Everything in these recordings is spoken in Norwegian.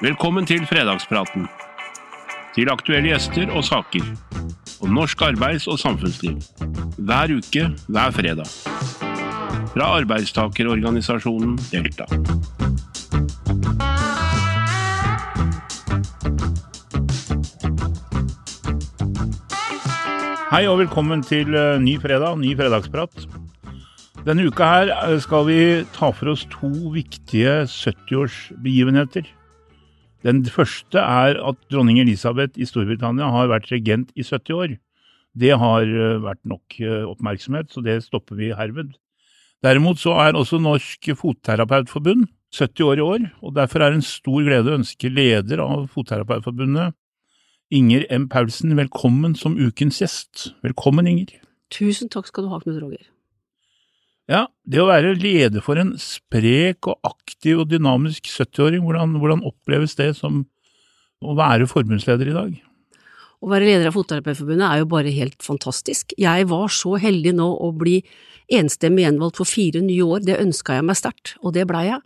Velkommen til fredagspraten. Til aktuelle gjester og saker. Om norsk arbeids- og samfunnsliv. Hver uke, hver fredag. Fra arbeidstakerorganisasjonen Delta. Hei og velkommen til eh, ny fredag, ny fredagsprat. Denne uka her eh, skal vi ta for oss to viktige 70-årsbegivenheter. Den første er at dronning Elisabeth i Storbritannia har vært regent i 70 år. Det har eh, vært nok eh, oppmerksomhet, så det stopper vi herved. Derimot så er også Norsk Fotterapeutforbund 70 år i år, og derfor er det en stor glede å ønske leder av Fotterapeutforbundet, Inger M. Paulsen, velkommen som ukens gjest. Velkommen, Inger. Tusen takk skal du ha, Knut Roger. Ja, det å være leder for en sprek og aktiv og dynamisk 70-åring, hvordan, hvordan oppleves det som å være forbundsleder i dag? Å være leder av Fotterapeutforbundet er jo bare helt fantastisk. Jeg var så heldig nå å bli enstemmig gjenvalgt for fire nye år, det ønska jeg meg sterkt, og det blei jeg.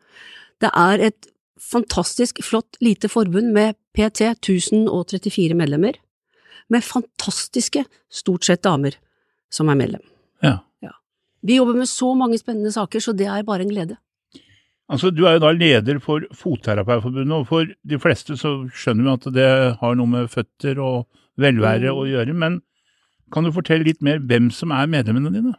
Det er et fantastisk flott lite forbund med PT 1034 medlemmer, med fantastiske, stort sett damer, som er medlem. Ja. Vi jobber med så mange spennende saker, så det er bare en glede. Altså, Du er jo da leder for Fotterapeutforbundet, og for de fleste så skjønner vi at det har noe med føtter og velvære Mm. å gjøre, men kan du fortelle litt mer hvem som er medlemmene dine?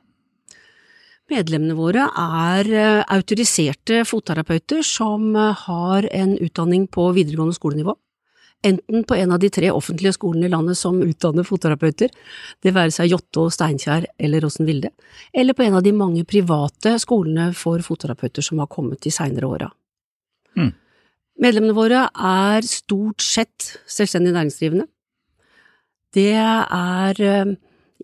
Medlemmene våre er eh, autoriserte fotterapeuter som eh, har en utdanning på videregående skolenivå. Enten på en av de tre offentlige skolene i landet som utdanner fotterapeuter, det være seg Jåttå, Steinkjer eller Åssen Vilde, eller på en av de mange private skolene for fotterapeuter som har kommet de seinere åra. Mm. Medlemmene våre er stort sett selvstendig næringsdrivende. Det er eh,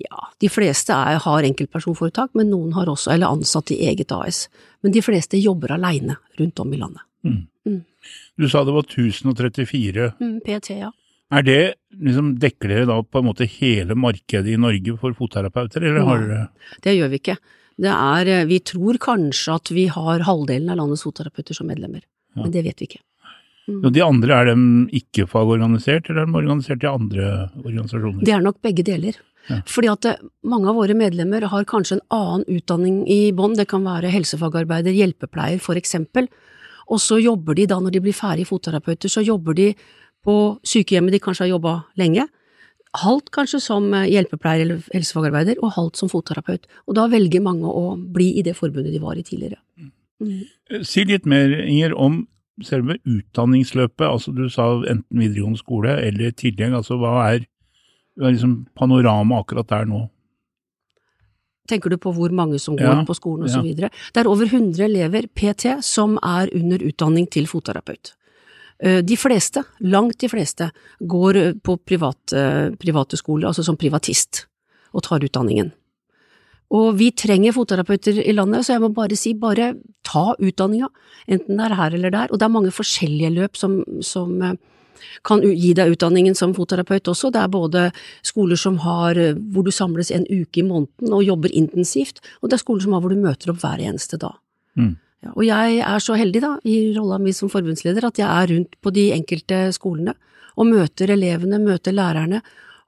ja, de fleste er, har enkeltpersonforetak, men noen har også, eller ansatt i eget AS. Men de fleste jobber aleine rundt om i landet. Du sa det var 1034. Mm, PT, ja. Er det, liksom, Dekker dere da på en måte hele markedet i Norge for fotterapeuter, eller har dere Det gjør vi ikke. Det er, eh, vi tror kanskje at vi har halvdelen av landets fotterapeuter som medlemmer, Ja. men det vet vi ikke. Mm. Og de andre, er de ikke fagorganisert, eller er de organisert i andre organisasjoner? Det er nok begge deler. Ja. Fordi at eh, mange av våre medlemmer har kanskje en annen utdanning i bånn, det kan være helsefagarbeider, hjelpepleier for eksempel, og så jobber de da når de blir ferdig fotterapeuter, så jobber de på sykehjemmet de kanskje har jobba lenge, halvt kanskje som eh, hjelpepleier eller helsefagarbeider, og halvt som fotterapeut, og da velger mange å bli i det forbundet de var i tidligere. Mm. Si litt mer, Inger, om selve utdanningsløpet. Altså Du sa enten videregående skole eller tidligere, Altså Hva er, hva er liksom panorama akkurat der nå? Tenker du på hvor mange som går Ja, på skolen ja. osv.? videre? Det er over 100 elever PT som er under utdanning til fotterapeut. Eh, De fleste, langt de fleste, går eh, på private, private skoler, altså som privatist, og tar utdanningen. Og vi trenger fotterapeuter i landet, så jeg må bare si, bare ta utdanninga, enten det er her eller der. Og det er mange forskjellige løp som, som eh, kan gi deg utdanningen som fotterapeut også. Det er både skoler som har eh, hvor du samles en uke i måneden og jobber intensivt, og det er skoler som har hvor du møter opp hver eneste dag. Mm. Ja, og jeg er så heldig da, i rolla mi som forbundsleder, at jeg er rundt på de enkelte skolene og møter elevene, møter lærerne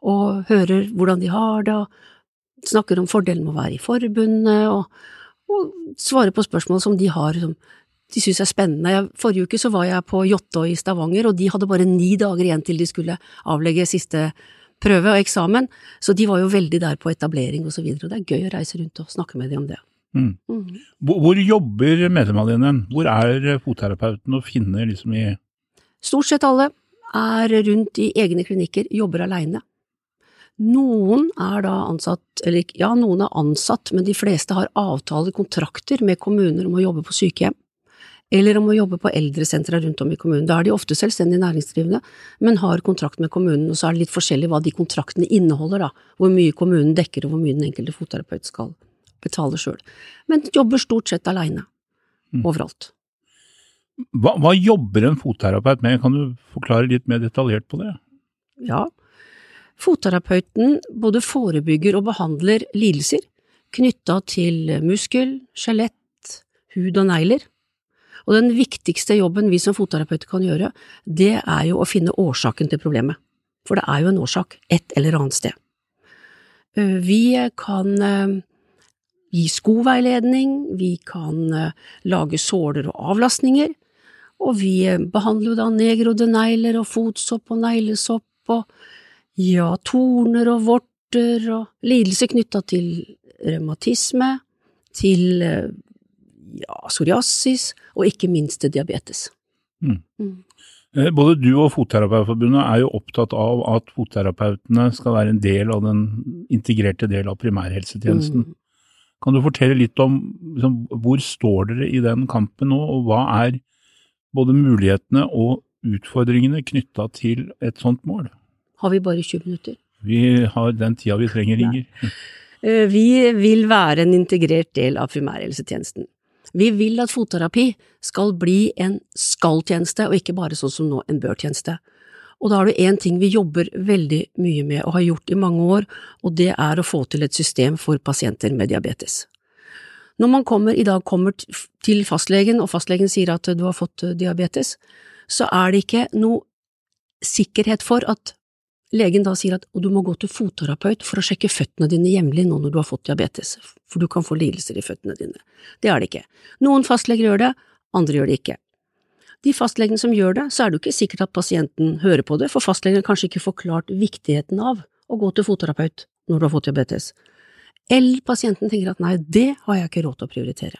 og hører hvordan de har det, og snakker om fordelen med å være i forbundet, og, og svarer på spørsmål som de har som de syns er spennende. Forrige uke så var jeg på Jåttå i Stavanger, og de hadde bare ni dager igjen til de skulle avlegge siste prøve og eksamen, så de var jo veldig der på etablering og så videre, og det er gøy å reise rundt og snakke med dem om det. Mm. Mm. Hvor, hvor jobber medlemmene dine? Hvor er fotterapeuten å finne liksom i Stort sett alle er rundt i egne klinikker, jobber aleine. Noen er da ansatt, eller ja, noen er ansatt, men de fleste har avtaler, kontrakter med kommuner om å jobbe på sykehjem, eller om å jobbe på eldresentra rundt om i kommunen. Da er de ofte selvstendig næringsdrivende, men har kontrakt med kommunen, og så er det litt forskjellig hva de kontraktene inneholder, da, hvor mye kommunen dekker og hvor mye den enkelte fotterapeut skal betale sjøl. Men jobber stort sett aleine, Mm. overalt. hva, hva jobber en fotterapeut med? Kan du forklare litt mer detaljert på det? Ja. Fotterapeuten både forebygger og behandler lidelser knytta til muskel, skjelett, hud og negler. Og den viktigste jobben vi som fotterapeuter kan gjøre, det er jo å finne årsaken til problemet. For det er jo en årsak et eller annet sted. Eh, vi kan eh, gi skoveiledning, vi kan eh, lage såler og avlastninger, og vi behandler jo da negrodde negler og fotsopp og neglesopp og ja, torner og vorter og lidelser knytta til revmatisme, til ja, psoriasis og ikke minst diabetes. Mm. Mm. Både du og Fotterapeutforbundet er jo opptatt av at fotterapeutene skal være en del av den integrerte del av primærhelsetjenesten. Mm. Kan du fortelle litt om liksom, hvor står dere i den kampen nå, og hva er både mulighetene og utfordringene knytta til et sånt mål? Har vi bare 20 minutter? Vi har den tida vi trenger, Inger. Eh, vi vil være en integrert del av primærhelsetjenesten. Vi vil at fotterapi skal bli en skal-tjeneste, og ikke bare sånn som nå en bør-tjeneste. Og da er det én ting vi jobber veldig mye med og har gjort i mange år, og det er å få til et system for pasienter med diabetes. Når man kommer, i dag kommer til fastlegen, og fastlegen sier at du har fått diabetes, så er det ikke noe sikkerhet for at legen da sier at du må gå til fotterapeut for å sjekke føttene dine jevnlig nå når du har fått diabetes, for du kan få lidelser i føttene dine. Det er det ikke. Noen fastleger gjør det, andre gjør det ikke. De fastlegene som gjør det, så er det jo ikke sikkert at pasienten hører på det, for fastlegen har kanskje ikke forklart viktigheten av å gå til fotterapeut når du har fått diabetes. Eller pasienten tenker at nei, det har jeg ikke råd til å prioritere.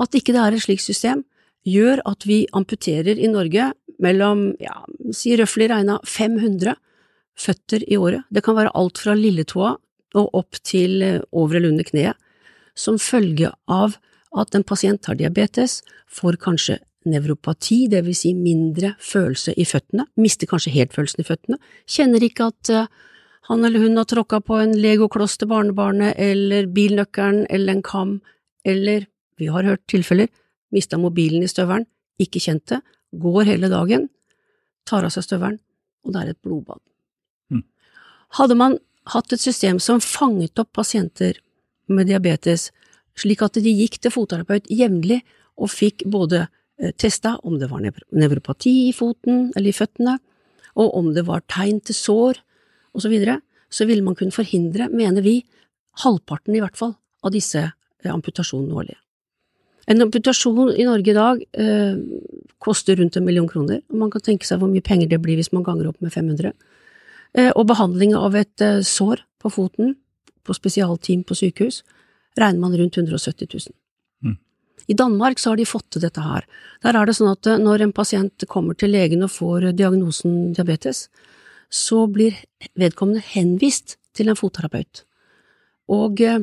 At ikke det er et slikt system, gjør at vi amputerer i Norge mellom, ja, si røftlig regna 500 føtter i året. Det kan være alt fra lilletåa og opp til eh, over eller under kneet, som følge av at en pasient har diabetes, får kanskje nevropati, det vil si mindre følelse i føttene, mister kanskje helt følelsen i føttene, kjenner ikke at uh, han eller hun har tråkka på en legokloss til barnebarnet, eller bilnøkkelen eller en kam, eller, vi har hørt tilfeller, mista mobilen i støvelen, ikke kjent det, går hele dagen, tar av seg støvelen, og det er et blodbad. Mm. Hadde man hatt et system som fanget opp pasienter med diabetes, slik at de gikk til fotterapeut jevnlig og fikk både eh, testa om det var nevropati i foten eller i føttene, og om det var tegn til sår, og så videre, så ville man kunne forhindre, mener vi, halvparten i hvert fall av disse eh, amputasjonene årlige. En amputasjon i Norge i dag eh, koster rundt en million kroner, og man kan tenke seg hvor mye penger det blir hvis man ganger opp med 500. Eh, og behandling av et eh, sår på foten på spesialteam på sykehus regner man rundt 170 000. Mm. I Danmark så har de fått til dette her. Der er det sånn at eh, når en pasient kommer til legen og får diagnosen diabetes, så blir vedkommende henvist til en fotterapeut. Og eh,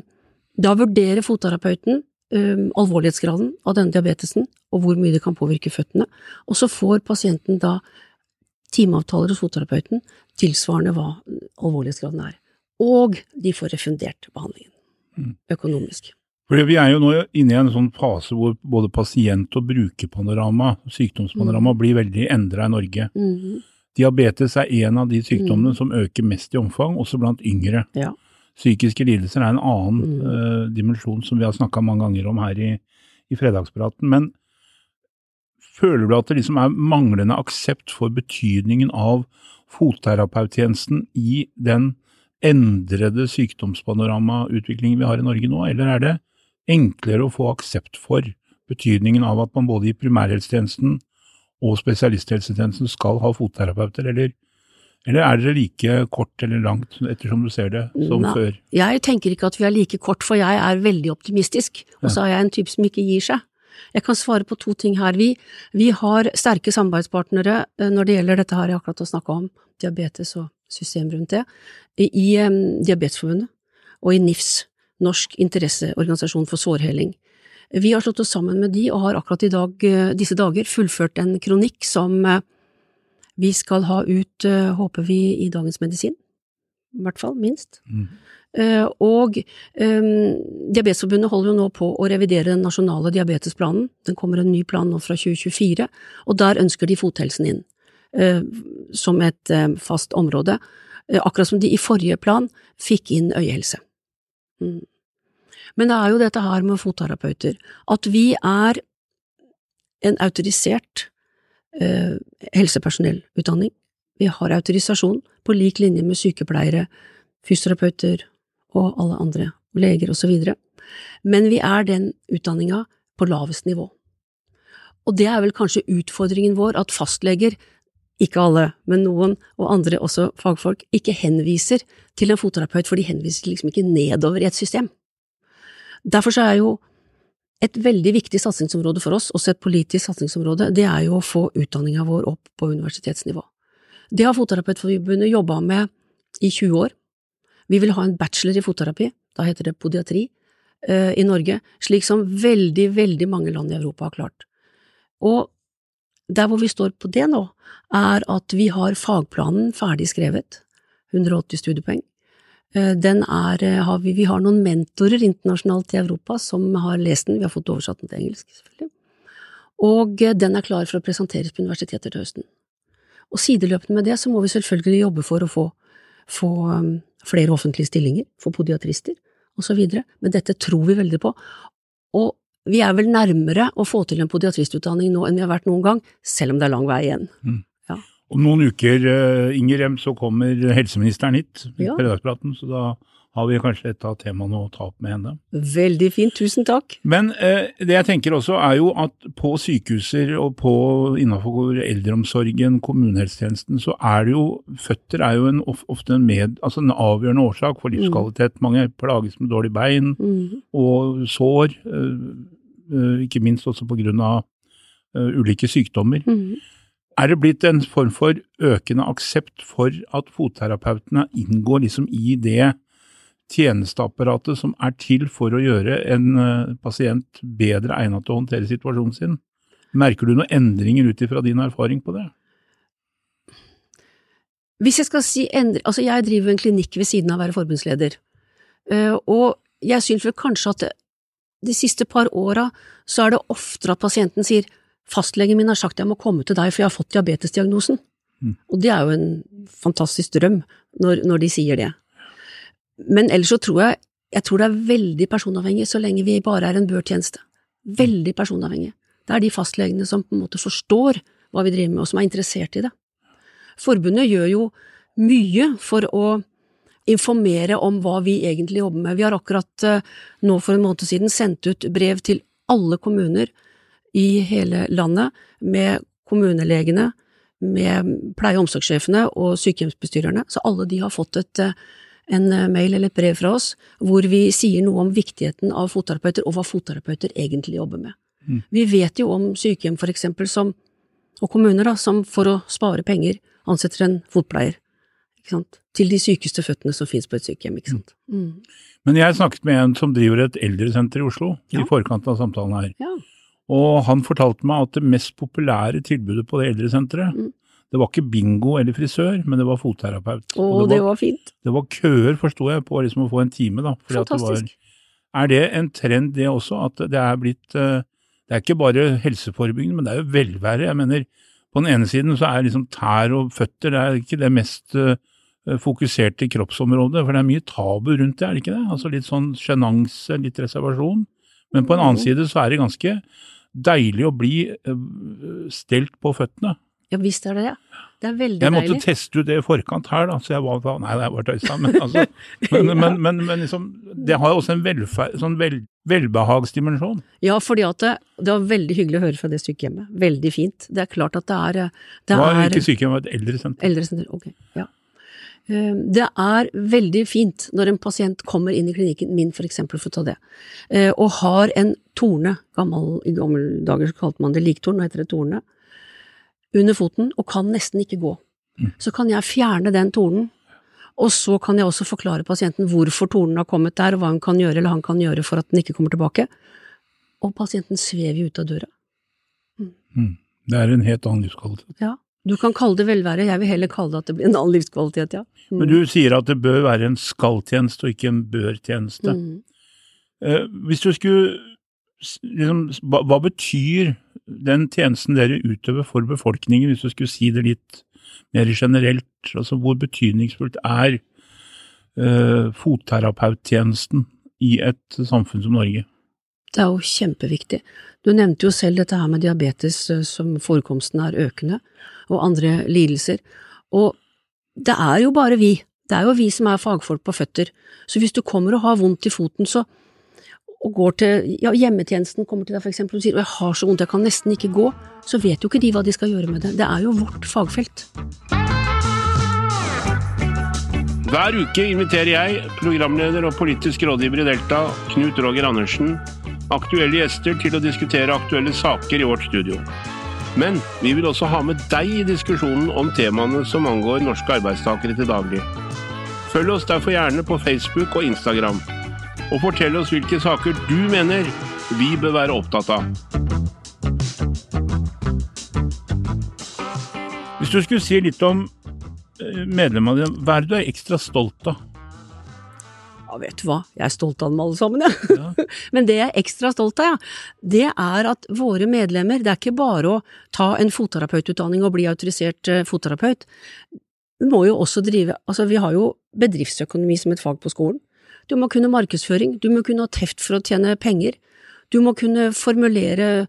da vurderer fotterapeuten um, alvorlighetsgraden av denne diabetesen, og hvor mye det kan påvirke føttene, og så får pasienten da timeavtaler hos fotterapeuten tilsvarende hva alvorlighetsgraden er. Og de får refundert behandlingen, mm. økonomisk. Fordi Vi er jo nå inne i en sånn fase hvor både pasient- og brukerpanorama, sykdomspanorama, mm. blir veldig endra i Norge. Mm. Diabetes er en av de sykdommene mm. som øker mest i omfang, også blant yngre. Ja. Psykiske lidelser er en annen mm. uh, dimensjon som vi har snakka mange ganger om her i, i fredagspraten. Men føler du at det liksom er manglende aksept for betydningen av fotterapeuttjenesten i den endrede sykdomspanoramautviklingen vi har i Norge nå, eller er det enklere å få aksept for betydningen av at man både i primærhelsetjenesten og spesialisthelsetjenesten skal ha fotterapeuter, eller eller er dere like kort eller langt, ettersom du ser det, som Nei, før? Jeg tenker ikke at vi er like kort, for jeg er veldig optimistisk, og så er jeg en type som ikke gir seg. Jeg kan svare på to ting her. Vi, vi har sterke samarbeidspartnere eh, når det gjelder dette her jeg akkurat har snakka om, diabetes og system rundt det, i um, Diabetesforbundet og i NIFS, Norsk interesseorganisasjon for sårheling. Vi har slått oss sammen med de og har akkurat i dag, eh, disse dager fullført en kronikk som vi skal ha ut, uh, håper vi, i Dagens Medisin. I hvert fall, minst. Mm. Uh, og um, Diabetesforbundet holder jo nå på å revidere den nasjonale diabetesplanen. Den kommer en ny plan nå fra 2024, og der ønsker de fothelsen inn uh, som et fast område. akkurat som de i forrige plan fikk inn øyehelse. Mm. Men det er jo dette her med fotterapeuter, at vi er en autorisert eh, helsepersonellutdanning. Vi har autorisasjon på lik linje med sykepleiere, fysioterapeuter og alle andre, leger osv. Men vi er den utdanninga på lavest nivå. Og det er vel kanskje utfordringen vår, at fastleger, ikke alle, men noen, og andre også fagfolk, ikke henviser til en fotterapeut, for de henviser liksom ikke nedover i et system. Derfor så er jo et veldig viktig satsingsområde for oss, også et politisk satsingsområde, det er jo å få utdanninga vår opp på universitetsnivå. Det har Fotterapeutforbundet jobba med i 20 år. Vi vil ha en bachelor i fotterapi, da heter det podiatri, eh, i Norge, slik som veldig, veldig mange land i Europa har klart. Og der hvor vi står på det nå, er at vi har fagplanen ferdig skrevet, 180 studiepoeng. Eh, Den er, eh, har vi, vi har noen mentorer internasjonalt i Europa som har lest den, vi har fått oversatt den til engelsk, selvfølgelig. Og eh, den er klar for å presenteres på universitetet til høsten. Og sideløpende med det så må vi selvfølgelig jobbe for å få, få um, flere offentlige stillinger for podiatrister osv., men dette tror vi veldig på. Og vi er vel nærmere å få til en podiatristutdanning nå enn vi har vært noen gang, selv om det er lang vei igjen. Om noen uker, eh, Inger Rem, så kommer helseministeren hit på Ja. Så da har vi kanskje et av temaene å ta opp med henne. Veldig fint, tusen takk. Men eh, det jeg tenker også er jo at på sykehuser og på innenfor eldreomsorgen, kommunehelsetjenesten, så er det jo føtter er jo en, ofte en, med, altså en avgjørende årsak for livskvalitet. Mange plages med dårlig bein mm. og sår, eh, eh, ikke minst også på grunn av eh, ulike sykdommer. Mhm. Er det blitt en form for økende aksept for at fotterapeutene inngår liksom i det tjenesteapparatet som er til for å gjøre en eh, pasient bedre egnet til å håndtere situasjonen sin? Merker du noen endringer ut ifra din erfaring på det? Hvis jeg skal si endre, altså jeg driver en klinikk ved siden av å være forbundsleder, Eh, og jeg synes vel kanskje at de siste par åra så er det oftere at pasienten sier fastlegen min har sagt jeg må komme til deg for jeg har fått diabetesdiagnosen. Mm. Og det er jo en fantastisk drøm når, når de sier det. Men ellers så tror jeg, jeg tror det er veldig personavhengig så lenge vi bare er en børtjeneste. Veldig personavhengig. Det er de fastlegene som på en måte forstår hva vi driver med, og som er interessert i det. Forbundet gjør jo mye for å informere om hva vi egentlig jobber med. Vi har akkurat eh, nå for en måned siden sendt ut brev til alle kommuner i hele landet med kommunelegene, med pleie- og omsorgssjefene og sykehjemsbestyrerne, så alle de har fått et, eh, en eh, mail eller et brev fra oss hvor vi sier noe om viktigheten av fotterapeuter og hva fotterapeuter egentlig jobber med. Mm. Vi vet jo om sykehjem for eksempel som, og kommuner da, som for å spare penger ansetter en fotpleier. Ikke sant? Til de sykeste føttene som finnes på et sykehjem. Ikke sant? Mm. Men jeg snakket med en som driver et eldresenter i Oslo Ja. i forkant av samtalen her. Ja. Og han fortalte meg at det mest populære tilbudet på det eldresenteret, Mm. det var ikke bingo eller frisør, men det var fotterapeut. Å, Og det var fint. det var køer, forsto jeg, på liksom å få en time. da. fordi at det var- Fantastisk. Er det en trend det også, at det er blitt eh, Det er ikke bare helseforebyggende, men det er jo velvære. Jeg mener, på den ene siden så er liksom tær og føtter det er ikke det mest eh, fokuserte kroppsområdet, for det er mye tabu rundt det, er det ikke det? Altså litt sånn sjenanse, litt reservasjon. Men på en annen Mhm. side så er det ganske deilig å bli eh, stelt på føttene. Ja visst er det det. Det er veldig deilig. Jeg måtte deilig. teste ut det i forkant her, da, så jeg var Nei, det er bare tøysa, men altså Men, men, men, men liksom, det har jo også en velferd, sånn vel, velbehagsdimensjon. Ja, fordi at det, det var veldig hyggelig å høre fra det sykehjemmet. Veldig fint. Det er klart at det er Det Det var er ikke sykehjem, det var et eldresenter. Eldresenter, ok. Ja. Eh, Det er veldig fint når en pasient kommer inn i klinikken min, for eksempel, for å ta det, eh, og har en torne, gammel, i gamle dager så kalte man det liktorn, nå heter det torne, under foten, og kan nesten ikke gå. Mm. Så kan jeg fjerne den tornen, og så kan jeg også forklare pasienten hvorfor tornen har kommet der, og hva hun kan gjøre eller han kan gjøre for at den ikke kommer tilbake. Og pasienten svever jo ut av døra. Mm. Det er en helt annen livskvalitet. Ja. Du kan kalle det velvære, jeg vil heller kalle det at det blir en annen livskvalitet, ja. Mm. Men du sier at det bør være en skal-tjeneste og ikke en bør-tjeneste. Mm. Eh, hvis du skulle liksom, hva, hva betyr den tjenesten dere utøver for befolkningen, hvis du skulle si det litt mer generelt? Altså hvor betydningsfullt er eh, fotterapeuttjenesten i et samfunn som Norge? Det er jo kjempeviktig. Du nevnte jo selv dette her med diabetes, eh, som forekomsten er økende, og andre lidelser. Og det er jo bare vi, det er jo vi som er fagfolk på føtter. Så hvis du kommer og har vondt i foten, så og går til ja, hjemmetjenesten kommer til deg for eksempel og sier jeg har så vondt, jeg kan nesten ikke gå, så vet jo ikke de hva de skal gjøre med det. Det er jo vårt fagfelt. Hver uke inviterer jeg, programleder og politisk rådgiver i Delta, Knut Roger Andersen, aktuelle gjester til å diskutere aktuelle saker i vårt studio. Men vi vil også ha med deg i diskusjonen om temaene som angår norske arbeidstakere til daglig. Følg oss derfor gjerne på Facebook og Instagram og fortell oss hvilke saker du mener vi bør være opptatt av. Hvis du skulle si litt om eh, medlemmene dine, hva er det du er ekstra stolt av? Vet du hva, jeg er stolt av dem alle sammen, jeg. Ja. Men det jeg er ekstra stolt av, ja, det er at våre medlemmer, det er ikke bare å ta en fotterapeututdanning og bli autorisert eh, fotterapeut. Vi må jo også drive, altså vi har jo bedriftsøkonomi som et fag på skolen. Du må kunne markedsføring, du må kunne ha teft for å tjene penger, du må kunne formulere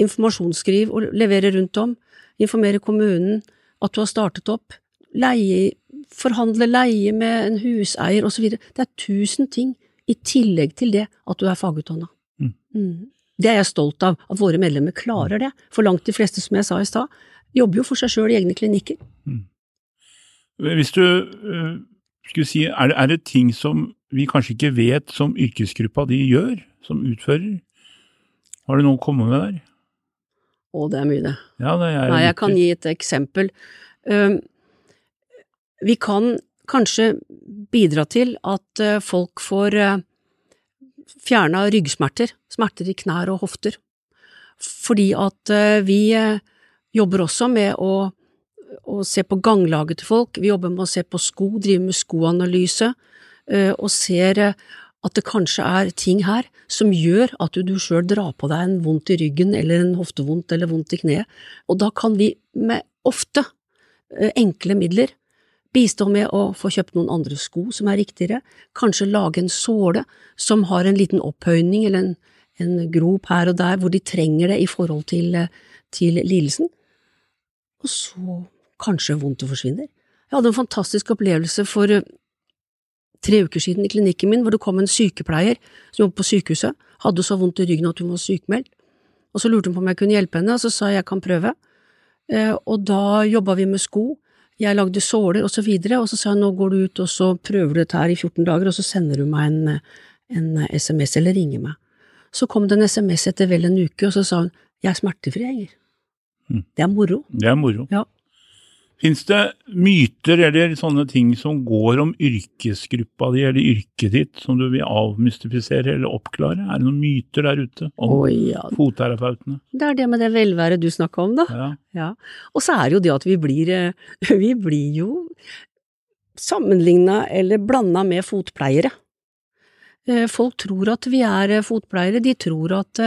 informasjonsskriv og levere rundt om, informere kommunen at du har startet opp, leie, forhandle leie med en huseier osv. Det er tusen ting i tillegg til det at du er fagutdanna. Mm. Mm. Det er jeg stolt av, at våre medlemmer klarer det, for langt de fleste, som jeg sa i stad, jobber jo for seg sjøl i egne klinikker. Mm. Hvis du uh, skulle si, er det, er det ting som vi kanskje ikke vet som yrkesgruppa de gjør, som utfører. Har du noe å komme med der? Å, det er mye, det. Ja, det er Nei, jeg kan gi et eksempel. Uh, vi kan kanskje bidra til at uh, folk får uh, fjerna ryggsmerter, smerter i knær og hofter, fordi at uh, vi jobber også med å, å se på ganglaget til folk, vi jobber med å se på sko, drive med skoanalyse, Eh, og ser eh, at det kanskje er ting her som gjør at du, du sjøl drar på deg en vondt i ryggen eller en hoftevondt eller vondt i kneet, og da kan vi med ofte eh, enkle midler bistå med å få kjøpt noen andre sko som er riktigere, kanskje lage en såle som har en liten opphøyning eller en, en grop her og der hvor de trenger det i forhold til, til lidelsen, og så kanskje vondtet forsvinner. Jeg hadde en fantastisk opplevelse for tre uker siden i klinikken min, hvor det kom en sykepleier som jobbet på sykehuset, hadde så vondt i ryggen at hun var sykmeldt, og så lurte hun på om jeg kunne hjelpe henne, og så sa jeg jeg kan prøve, eh, og da jobba vi med sko, jeg lagde såler og så videre, og så sa hun nå går du ut og så prøver du dette her i 14 dager, og så sender du meg en, en SMS eller ringer meg. Så kom det en SMS etter vel en uke, og så sa hun jeg er smertefri, Inger. Mm. Det er moro. Det er moro. Ja. Fins det myter eller sånne ting som går om yrkesgruppa di eller yrket ditt, som du vil avmystifisere eller oppklare? Er det noen myter der ute om oh, ja. fotterapeutene? Det er det med det velværet du snakka om, da. Ja. ja. Og så er det jo det at vi blir, eh, vi blir jo sammenligna eller blanda med fotpleiere. Eh, folk tror at vi er eh, fotpleiere, de tror at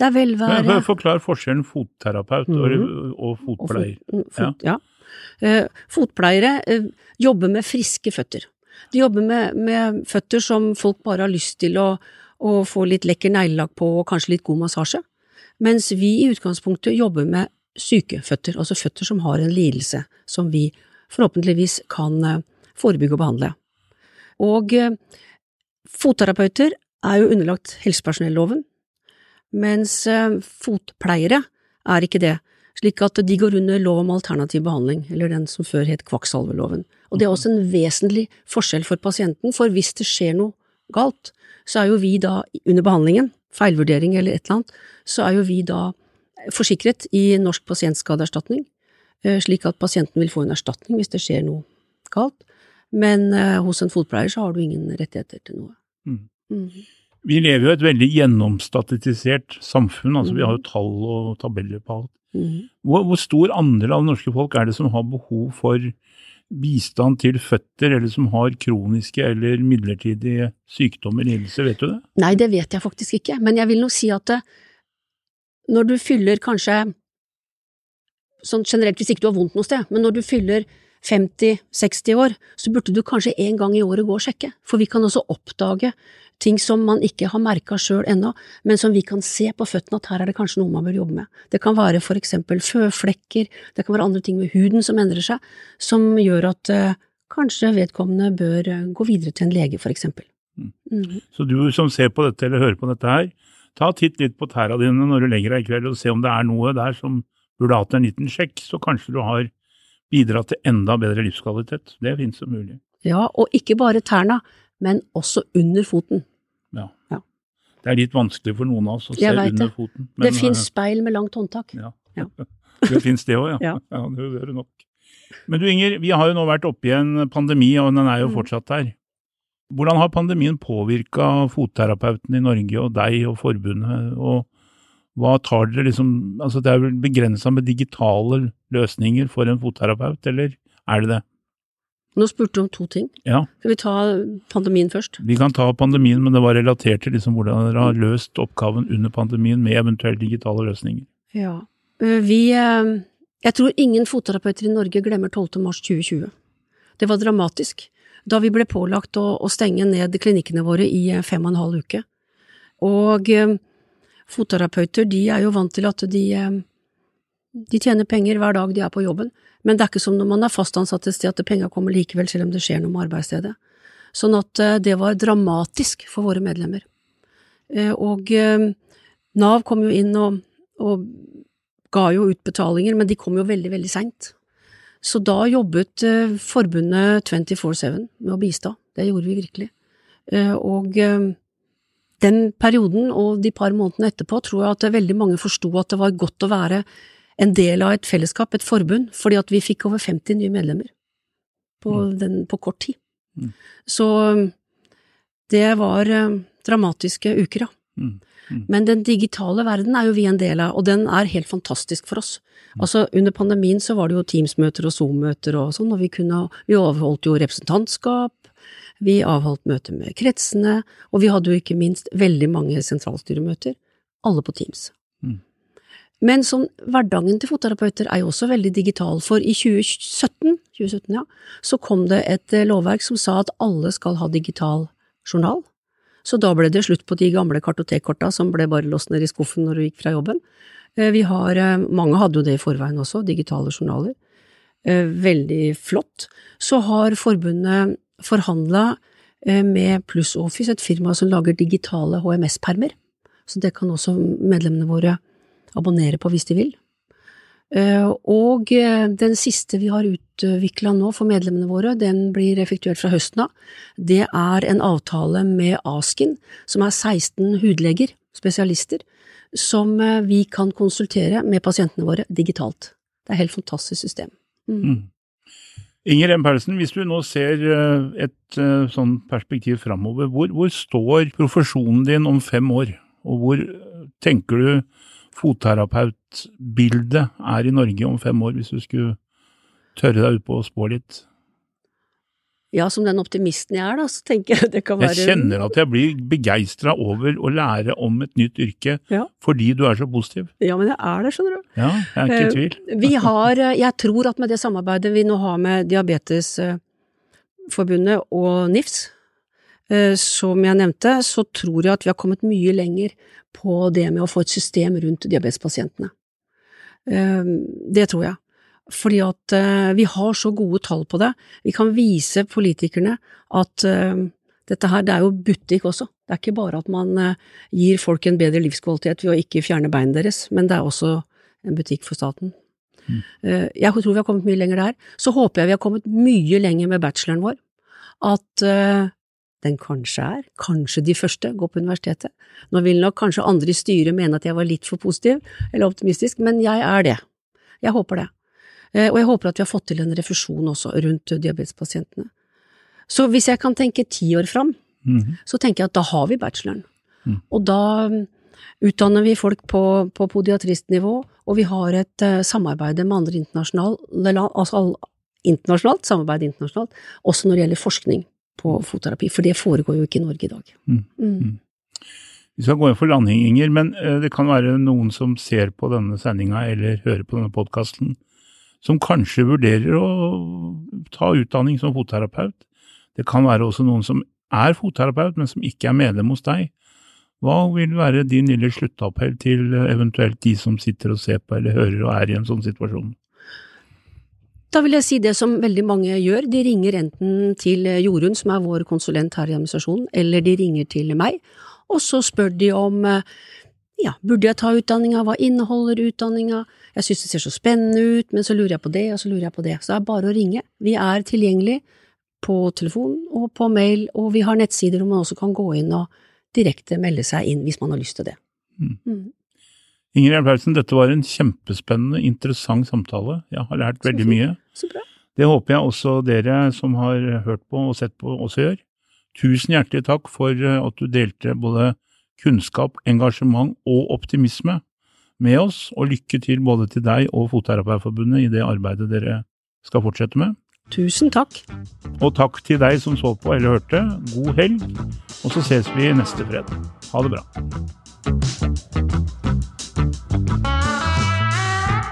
det er velvære Forklar forskjellen fotterapeut mm -hmm. og, og fotpleier. Og fot, fot, ja. Eh, fotpleiere eh, jobber med friske føtter. De jobber med, med, føtter som folk bare har lyst til å, å få litt lekker neglelakk på og kanskje litt god massasje, mens vi i utgangspunktet jobber med syke føtter, altså føtter som har en lidelse som vi forhåpentligvis kan eh, forebygge og behandle. Og fotterapeuter er jo underlagt helsepersonelloven, mens fotpleiere er ikke det slik at de går under lov om alternativ behandling, eller den som før het kvakksalveloven. Og det er også en vesentlig forskjell for pasienten, for hvis det skjer noe galt, så er jo vi da under behandlingen, feilvurdering eller et eller annet, så er jo vi da forsikret i Norsk pasientskadeerstatning, eh, slik at pasienten vil få en erstatning hvis det skjer noe galt, men eh, hos en fotpleier så har du ingen rettigheter til noe. Mm. Mm. Vi lever jo i et veldig gjennomstatistisert samfunn, altså vi har jo tall og tabeller på alt. Hvor, hvor, stor andel av norske folk er det som har behov for bistand til føtter, eller som har kroniske eller midlertidige sykdommer, lidelser, vet du det? Nei, det vet jeg faktisk ikke, men jeg vil nå si at eh, når du fyller kanskje, sånn generelt hvis ikke du har vondt noe sted, men når du fyller 50-60 år, så burde du kanskje en gang i året gå og sjekke, for vi kan også oppdage ting som man ikke har merka sjøl ennå, men som vi kan se på føttene at her er det kanskje noe man bør jobbe med. Det kan være for eksempel føflekker, det kan være andre ting med huden som endrer seg, som gjør at eh, kanskje vedkommende bør eh, gå videre til en lege, for eksempel. Mm. Så du som ser på dette eller hører på dette her, ta titt litt på tæra dine når du legger deg i kveld og se om det er noe der som burde hatt en liten sjekk, så kanskje du har bidratt til enda bedre livskvalitet. Det finnes som mulig. Ja, og ikke bare tærne, men også under foten. Ja. Ja. Det er litt vanskelig for noen av oss å se under det. foten. det finnes speil med langt håndtak. Ja. Ja. det finnes det òg, ja. Ja. Det gjør det nok. Men du Inger, vi har jo nå vært oppe i en pandemi, og den er jo Mm. fortsatt der. Hvordan har pandemien påvirka fotterapeuten i Norge og deg og forbundet, og hva tar dere liksom Altså det er vel begrensa med digitale løsninger for en fotterapeut, eller er det det? Nå spurte du om to ting. Ja, Skal vi ta pandemien først? vi kan ta pandemien, men det var relatert til liksom hvordan dere har løst oppgaven under pandemien med eventuelt digitale løsninger. Ja. Eh, Vi eh, Jeg tror ingen fotterapeuter i Norge glemmer 12. mars 2020. Det var dramatisk. Da vi ble pålagt å, å stenge ned klinikkene våre i eh, fem og en halv uke. Og fotterapeuter, de er jo vant til at de de tjener penger hver dag de er på jobben, men det er ikke som når man er fast ansatt et sted at penga kommer likevel selv om det skjer noe med arbeidsstedet. Sånn at eh, det var dramatisk for våre medlemmer. Eh, Og eh, Nav kom jo inn og, og ga jo utbetalinger, men de kom jo veldig, veldig seint. Så da jobbet forbundet 24-7 med å bistå. Det gjorde vi virkelig. Og den perioden og de par månedene etterpå tror jeg at veldig mange forsto at det var godt å være en del av et fellesskap, et forbund, fordi at vi fikk over 50 nye medlemmer på, den, på kort tid. Mm. Så det var eh, dramatiske uker, ja. Mm. Mm. Men den digitale verden er jo vi en del av, og den er helt fantastisk for oss. Altså, under pandemien så var det jo Teams-møter og Zoom-møter og sånn, og vi kunne, vi avholdt jo representantskap, vi avholdt møter med kretsene, og vi hadde jo ikke minst veldig mange sentralstyremøter, alle på Teams. Mm. Men sånn, hverdagen til fotterapeuter er jo også veldig digital, for i 2017, 2017 ja, så kom det et eh, lovverk som sa at alle skal ha digital journal. Så da ble det slutt på de gamle kartotekkorta som ble bare låst ned i skuffen når du gikk fra jobben. Eh, Vi har, eh, mange hadde jo det i forveien også, digitale journaler. Veldig flott. Så har forbundet forhandla med Pluss Office, et firma som lager digitale HMS-permer. Så det kan også medlemmene våre abonnere på hvis de vil. Eh, Og eh, den siste vi har utvikla nå for medlemmene våre, den blir effektuert fra høsten av. Det er en avtale med Askin, som er 16 hudleger, spesialister, som eh, vi kan konsultere med pasientene våre digitalt. Det er et helt fantastisk system. Mm. Mm. Inger M. Paulsen, hvis du nå ser et sånn perspektiv framover, hvor, hvor står profesjonen din om fem år, og hvor tenker du fotterapeutbildet er i Norge om fem år, hvis du skulle tørre deg utpå å spå litt? Ja, som den optimisten jeg er, da, så tenker jeg det kan være Jeg kjenner at jeg blir begeistra over å lære om et nytt yrke Ja. fordi du er så positiv. Ja, men jeg er det, skjønner du. Ja, jeg er ikke i tvil. Vi har, eh, jeg tror at med det samarbeidet vi nå har med Diabetesforbundet og NIFS, eh, som jeg nevnte, så tror jeg at vi har kommet mye lenger på det med å få et system rundt diabetespasientene. Eh, Det tror jeg. Fordi at eh, vi har så gode tall på det. Vi kan vise politikerne at eh, dette her, det er jo butikk også. Det er ikke bare at man eh, gir folk en bedre livskvalitet ved å ikke fjerne beinet deres, men det er også en butikk for staten. Mm. Eh, Jeg tror vi har kommet mye lenger der. Så håper jeg vi har kommet mye lenger med bacheloren vår. At eh, den kanskje er, kanskje de første, går på universitetet. Nå vil nok kanskje andre i styret mene at jeg var litt for positiv eller optimistisk, men jeg er det. Jeg håper det. Eh, Og jeg håper at vi har fått til en refusjon også rundt diabetespasientene. Så hvis jeg kan tenke ti år fram, Mhm. så tenker jeg at da har vi bacheloren. Mm. Og da mm, utdanner vi folk på, på podiatristnivå, og vi har et uh, samarbeid med andre internasjonale, altså internasjonalt, samarbeid internasjonalt, også når det gjelder forskning på fotterapi, for det foregår jo ikke i Norge i dag. Mm. Mm. Vi skal gå inn for landing, Inger, men eh, det kan være noen som ser på denne sendinga eller hører på denne podkasten, som kanskje vurderer å ta utdanning som fotterapeut. Det kan være også noen som er fotterapeut, men som ikke er medlem hos deg. Hva vil være din lille sluttappell til eventuelt de som sitter og ser på eller hører og er i en sånn situasjon? Da vil jeg si det som veldig mange gjør, de ringer enten til Jorunn, som er vår konsulent her i administrasjonen, eller de ringer til meg, og så spør de om ja, burde jeg ta utdanninga, hva inneholder utdanninga, jeg synes det ser så spennende ut, men så lurer jeg på det, og så lurer jeg på det. Så det er bare å ringe. Vi er tilgjengelig på telefon og på mail, og vi har nettsider hvor man også kan gå inn og direkte melde seg inn hvis man har lyst til det. Mm. Ingrid Paulsen, dette var en kjempespennende, interessant samtale. Jeg har lært veldig mye. Så bra. Det håper jeg også dere som har hørt på og sett på, også gjør. Tusen hjertelig takk for at du delte både kunnskap, engasjement og optimisme med oss, og lykke til både til deg og Fotterapeutforbundet i det arbeidet dere skal fortsette med. Tusen takk. Og takk til deg som så på eller hørte. God helg, og så ses vi neste fredag. Ha det bra.